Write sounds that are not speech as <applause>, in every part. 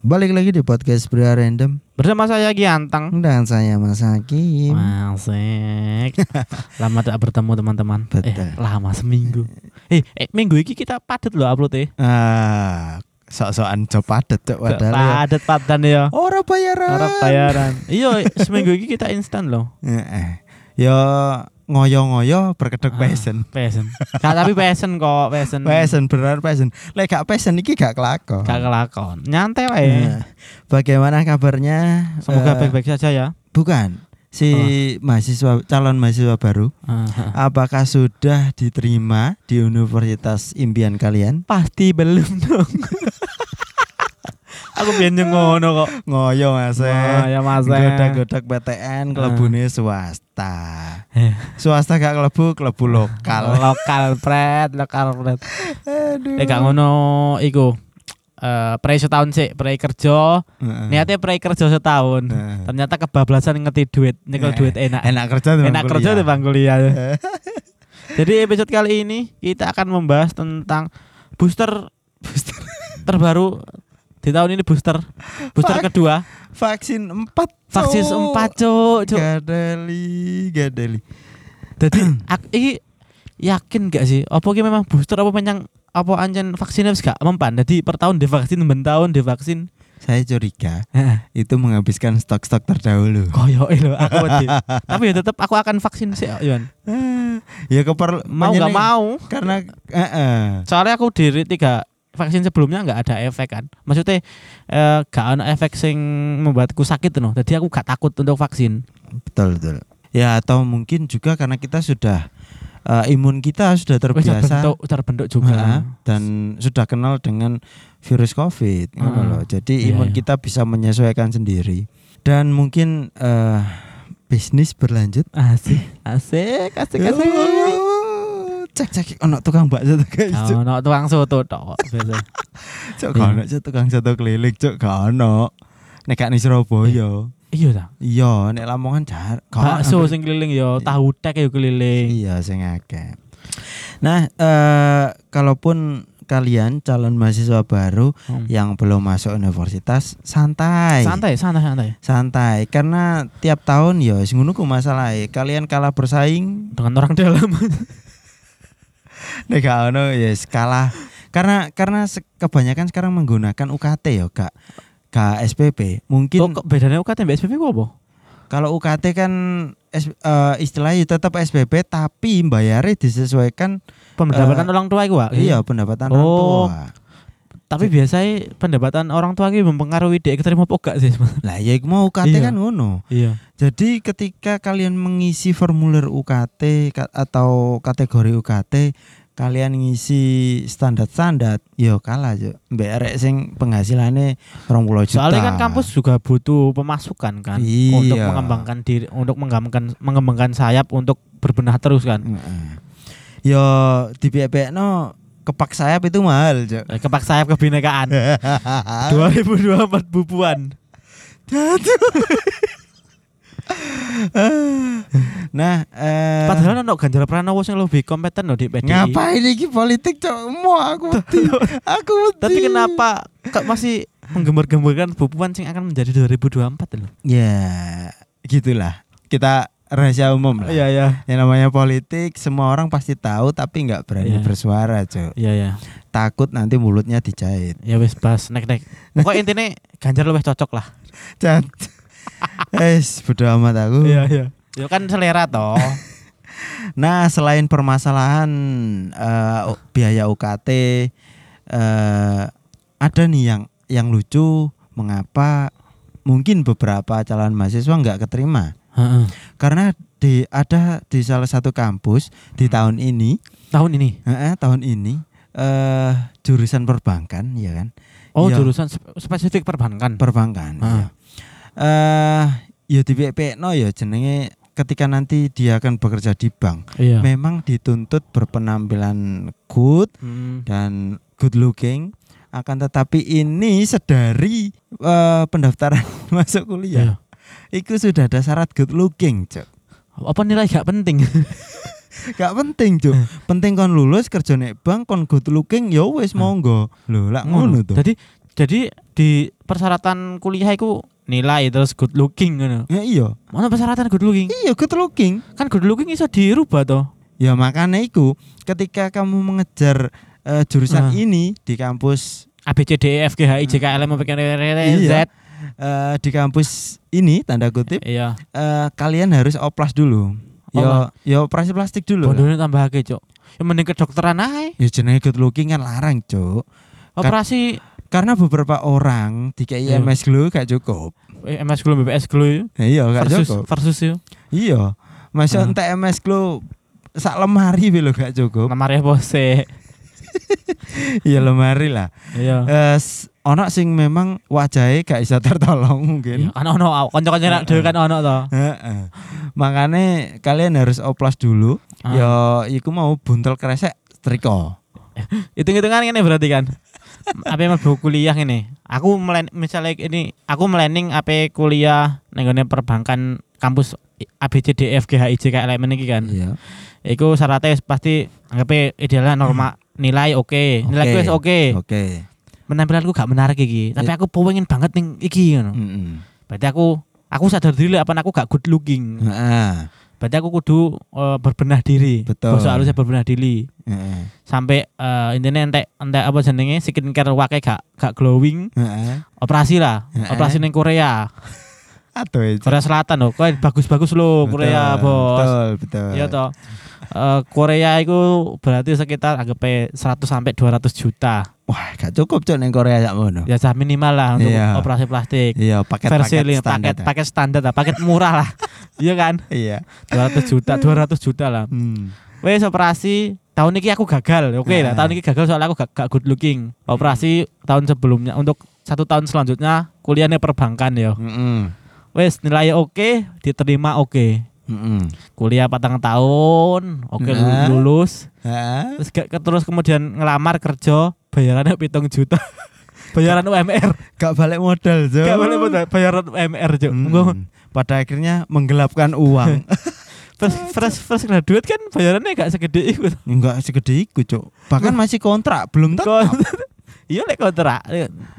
Balik lagi di podcast Pria Random Bersama saya Giantang. Dan saya Mas Hakim Masik. <laughs> lama tak bertemu teman-teman. Betul. Eh, lama seminggu. Eh, eh, minggu ini kita padet loh upload ya. Ah, sok-sokan job padet cok padahal ya. Padet padan ya. Ora bayaran. Harap bayaran. Iya, seminggu ini kita instan loh. Heeh. Ngoyo-ngoyo berkedok Ah. passion. Passion. Gak tapi passion kok, passion. Passion bener passion. Lek gak passion iki gak kelakon. Gak kelakon. Nyantai wae. Nah, Bagaimana kabarnya? Semoga Eh, baik-baik saja ya. Bukan. Si mahasiswa calon mahasiswa baru Ah, apakah sudah diterima di universitas impian kalian? Pasti belum dong. <laughs> Aku biyen ngono kok. Ngoyo Mas. Ya Mas. Godak-godak PTN klebune swasta. Eh. Swasta gak klebu, klebu lokal. <laughs> lokal pret, lokal pret. Aduh. Eh gak ngono iku. Eh pre setahun sih, pre kerja. Heeh. Niatnya pre kerja setahun. Heeh. Ternyata kebablasan ngerti duit. Nyekel Eh, duit enak. Enak kerja tuh Enak kerja di bang kuliah. <laughs> Jadi episode kali ini kita akan membahas tentang booster booster terbaru di tahun ini booster booster Fuck. kedua Vaksin 4 vaksin empat cuk cuk. Gadeli, gadeli. Jadi <clears throat> ak iki yakin gak sih? Apa ki memang booster apa penyang apa anjen vaksinnya gak mempan. Jadi per tahun divaksin ben tahun divaksin. Saya curiga itu menghabiskan stok-stok terdahulu. Koyo lho aku <laughs> wedi. Tapi ya tetep aku akan vaksin sih Yon. ya keper Mau gak menyeneng- mau. karena eh, eh. Soalnya aku diri tiga vaksin sebelumnya nggak ada efek kan. Maksudnya eh, gak ada efek sing membuatku sakit no. Jadi aku gak takut untuk vaksin. betul betul. Ya atau mungkin juga karena kita sudah eh, imun kita sudah terbiasa terbentuk terbentuk juga. Nah, dan sudah kenal dengan virus COVID, Heeh. loh. Jadi Iya, imun iya. kita bisa menyesuaikan sendiri. Dan mungkin eh, bisnis berlanjut. Asik, asik, asik, asik. Cek cek ono tukang bakso tuh guys. Cuk, Oh, no, tukang soto tok biasa. <laughs> Cuk, gak ono Cuk, tukang soto keliling, cuk, gak ono. Nek gak Surabaya. Iya ta. Iya, nek Lamongan jar. ono. Bakso sing keliling yo, tahu tek yo keliling. Iya, sing akeh. Nah, eh kalaupun kalian calon mahasiswa baru Hmm. yang belum masuk universitas, santai. Santai, santai, santai. Santai, karena tiap tahun ya sing ngono ku masalah kalian kalah bersaing Dengan orang dalam. <laughs> nek gak ono ya kalah. Karena karena kebanyakan sekarang menggunakan UKT ya, Kak. Kak SPP. Mungkin kok bedanya UKT mbak SPP ku apa? kalau UKT kan S- eh, istilahnya tetap SPP tapi bayarnya disesuaikan Pendapatan Eh, orang tua Pak. iya pendapatan Oh. orang tua. Tapi biasanya pendapatan orang tua iki mempengaruhi dia keterima apa gak sih? <laughs> Lah ya mau UKT Iya. kan ngono. Iya. Jadi ketika kalian mengisi formulir UKT atau kategori UKT, kalian ngisi standar-standar, yo kalah yo. Mbak arek sing penghasilannya 20 juta. Soalnya kan kampus juga butuh pemasukan kan Iya. untuk mengembangkan diri, untuk mengembangkan mengembangkan sayap untuk berbenah terus kan. Heeh. Yo di no kepak sayap itu mahal, Cok. Eh, Kepak sayap kebinekaan <laughs> 2024 bubuan. <laughs> nah, eh Padahal ono Ganjar Pranowo sing lebih kompeten loh di PDI. ngapain iki politik, Cok? Mau aku wedi. aku wedi. Tapi kenapa kok masih menggembar-gemborkan bubuan sing akan menjadi 2024 loh? Ya, gitulah. Kita rahasia umum lah. Iya iya. Yang namanya politik semua orang pasti tahu tapi nggak berani Iya. bersuara, Cok. Iya iya. Takut nanti mulutnya dijahit. Ya wis pas nek nek. Pokok intinya Ganjar lebih cocok lah. Cat. Es, bodo amat aku. iya. Ya kan selera toh. <laughs> Nah, selain permasalahan eh, u- biaya UKT eh ada nih yang yang lucu mengapa mungkin beberapa calon mahasiswa nggak keterima. Heeh. Karena di ada di salah satu kampus di Hmm. tahun ini Tahun ini. Eh, tahun ini eh jurusan perbankan ya kan? Oh, Iya. jurusan spe- spesifik perbankan. Perbankan. Ah. iya. Eh ya di no ya jenenge ketika nanti dia akan bekerja di bank, Iya. memang dituntut berpenampilan good Hmm. dan good looking akan tetapi ini sedari eh, pendaftaran <laughs> masuk Iya. Itu sudah ada syarat good looking, Cok. Apa nilai gak penting? Gak penting, Cuk. penting kon lulus kerja nek bank kon good looking ya wis monggo. Lho, lak ngono tuh. Jadi Jadi di persyaratan kuliah iku nilai terus good looking ngono. Ya iya. Mana persyaratan good looking? Iya good looking. Kan good looking iso dirubah toh. Ya makanya itu ketika kamu mengejar eh, jurusan Ah. ini di kampus A B C D E F G H I J K L M P Q R S Z. Eh, di kampus ini tanda kutip Iya. eh, kalian harus oplas dulu. Yo yo operasi plastik dulu. Bodohnya tambah akeh, Cuk. Ya mending kedokteran ae. Ya jenenge good looking kan larang, Cuk. Operasi Karena beberapa orang di Iya. MS Glow gak cukup. eh, MS Glow BPS Ya, iya gak versus cukup. versus yo. Iya. Masa Ah. entek MS Glow sak lemari lho gak cukup. Lemari apa sih? <laughs> Iya lemari lah. Iya. S- ono sing memang wajahnya gak bisa tertolong mungkin. kan ono kanca-kanca nak dhewe kan ono to. Heeh. Makanya kalian harus oplas dulu. Ah. Ya iku mau buntel kresek triko. Hitung-hitungan ini berarti kan. apa yang mau kuliah ini? Aku melen, misalnya ini aku melening apa kuliah nenggone perbankan kampus A B C D E F G H I J K L M N iki kan. Iya. Iku syaratnya pasti anggapnya idealnya norma <clears throat> nilai oke, nilai Oke. wis oke. Oke. Penampilanku gak menarik iki, tapi Iya. aku pengen banget ning iki ngono. Heeh. Berarti aku aku sadar diri apa aku gak good looking. Heeh. Berarti aku kudu eh, berbenah diri. Betul. Bahasa halusnya berbenah diri. Heeh. Sampai eh, intinya entek entek apa jenenge skincare wake gak gak glowing. Heeh. Operasi lah, Heeh. operasi ning Korea. Aduh itu. Korea Selatan loh, kok bagus-bagus loh Korea, Betul, Bos. Betul, betul. Iya toh. Eh, Korea itu berarti sekitar anggap 100 sampai 200 juta. Wah, gak cukup cok neng Korea sak mono. Ya sah minimal lah untuk Iya. operasi plastik. Iya, paket Versi paket standar. paket paket standar lah, paket murah lah. <laughs> Iya kan? Iya. 200 juta, 200 juta lah. Hmm. Wes operasi tahun ini aku gagal. Oke lah, Nah. tahun ini gagal soalnya aku gak, gak good looking. Operasi tahun sebelumnya untuk satu tahun selanjutnya kuliahnya perbankan ya. Heeh. Wes nilai oke, diterima oke. Heeh. Kuliah patang tahun, oke Nah. lulus. Hah? Terus, gak- terus kemudian ngelamar kerja, bayarannya <laughs> pitung juta. bayaran UMR. Gak balik modal, Cok. Gak boleh modal, bayaran UMR, Cuk. Hmm. Pada akhirnya menggelapkan uang. <laughs> Fresh, fresh, fresh graduate kan bayarannya gak segede itu. Enggak segede itu, Cok. Bahkan masih kontrak, belum tetap. <laughs> Iya lek kontrak,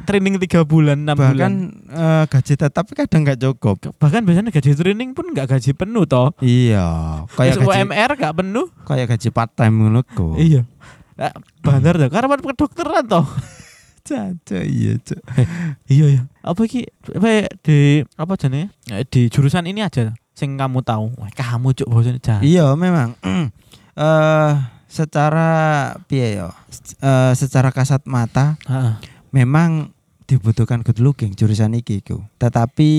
training 3 bulan, 6 bulan. Bahkan eh, gaji tetap kadang nggak cukup. bahkan biasanya gaji training pun gak gaji penuh toh. Iya, kayak gaji UMR gak penuh. kayak gaji part time kok. Iya. Eh, Bandar toh, karena kedokteran toh. <laughs> Caca, iya, Cok. iya iya. Apa iki apa di apa jenenge? Eh, Di jurusan ini aja sing kamu tahu. Wah, kamu cuk bosan. Iya, memang. <clears throat> Eh secara piye ya? Eh, secara kasat mata Heeh. Memang dibutuhkan good looking jurusan iki iku. Tetapi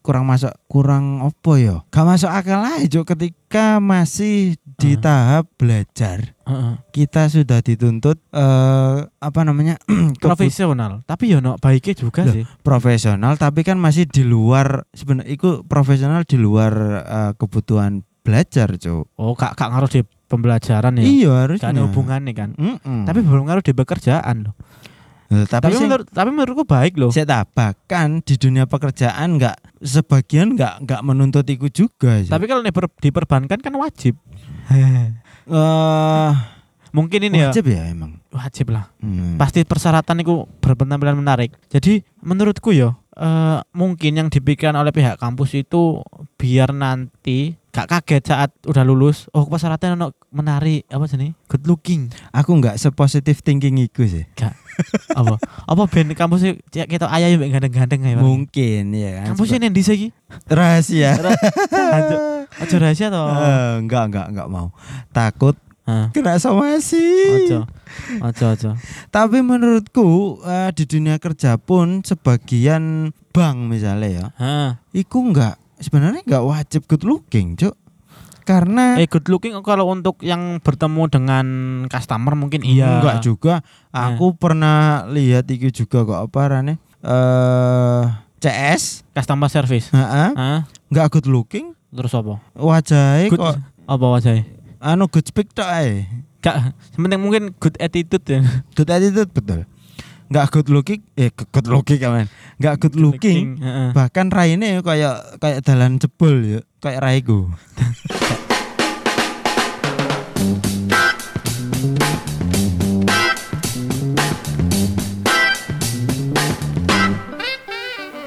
kurang masuk kurang opo ya? Gak masuk akal aja ketika masih di Ah. tahap belajar. Heeh. Kita sudah dituntut eh apa namanya? <clears throat> Profesional, tapi ya no baiknya juga Loh. sih. profesional tapi kan masih di luar sebenarnya itu profesional di luar eh, kebutuhan belajar, Cuk. Oh, kak kak ngaruh di pembelajaran ya. Iya harusnya. Gak ada hubungannya kan. Mm-mm. Tapi belum ngaruh di pekerjaan loh. Tapi, Tapi, menurut tapi menurutku baik loh. saya tak bahkan di dunia pekerjaan nggak sebagian nggak nggak menuntut itu juga sih. Tapi kalau nih per- diperbankan kan wajib. <laughs> eh Mungkin ini ya wajib ya emang. wajib lah. Hmm. Pasti persyaratan itu berpenampilan menarik. Jadi menurutku ya eh, mungkin yang dipikirkan oleh pihak kampus itu biar nanti gak kaget saat udah lulus. Oh persyaratan ono menarik apa sih Good looking. Aku nggak sepositif thinking itu sih. apa? apa ben kampus kita ayah yang gandeng-gandeng ya. Mungkin ya kan. Kampusnya nih di sini. rahasia. Aja rahasia toh. Eh, enggak enggak enggak mau. Takut Hah. kena somasi. Ojo. Ojo ojo. Tapi menurutku eh, di dunia kerja pun sebagian bank misalnya ya, Hah. iku enggak sebenarnya enggak wajib good looking, Cuk. Karena Eh good looking kalau untuk yang bertemu dengan customer mungkin iya. enggak juga. Aku pernah lihat itu juga kok apa rane? Eh CS, Customer service. heeh, enggak good looking. Terus apa? Wajahnya kok apa wajahnya? anu good speak tok ae. Gak, sementing mungkin good attitude ya. Good attitude betul. Enggak good looking, eh good looking kan. Enggak good looking. Heeh. Bahkan raine kayak kayak dalan jebol ya, kayak raiku.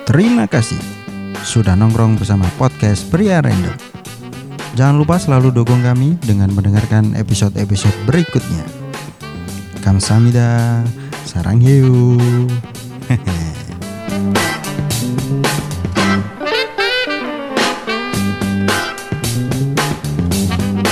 Terima kasih sudah nongkrong bersama podcast Pria Random. Jangan lupa selalu dukung kami dengan mendengarkan episode-episode berikutnya. Kamsahamnida, sarang hiu. <laughs>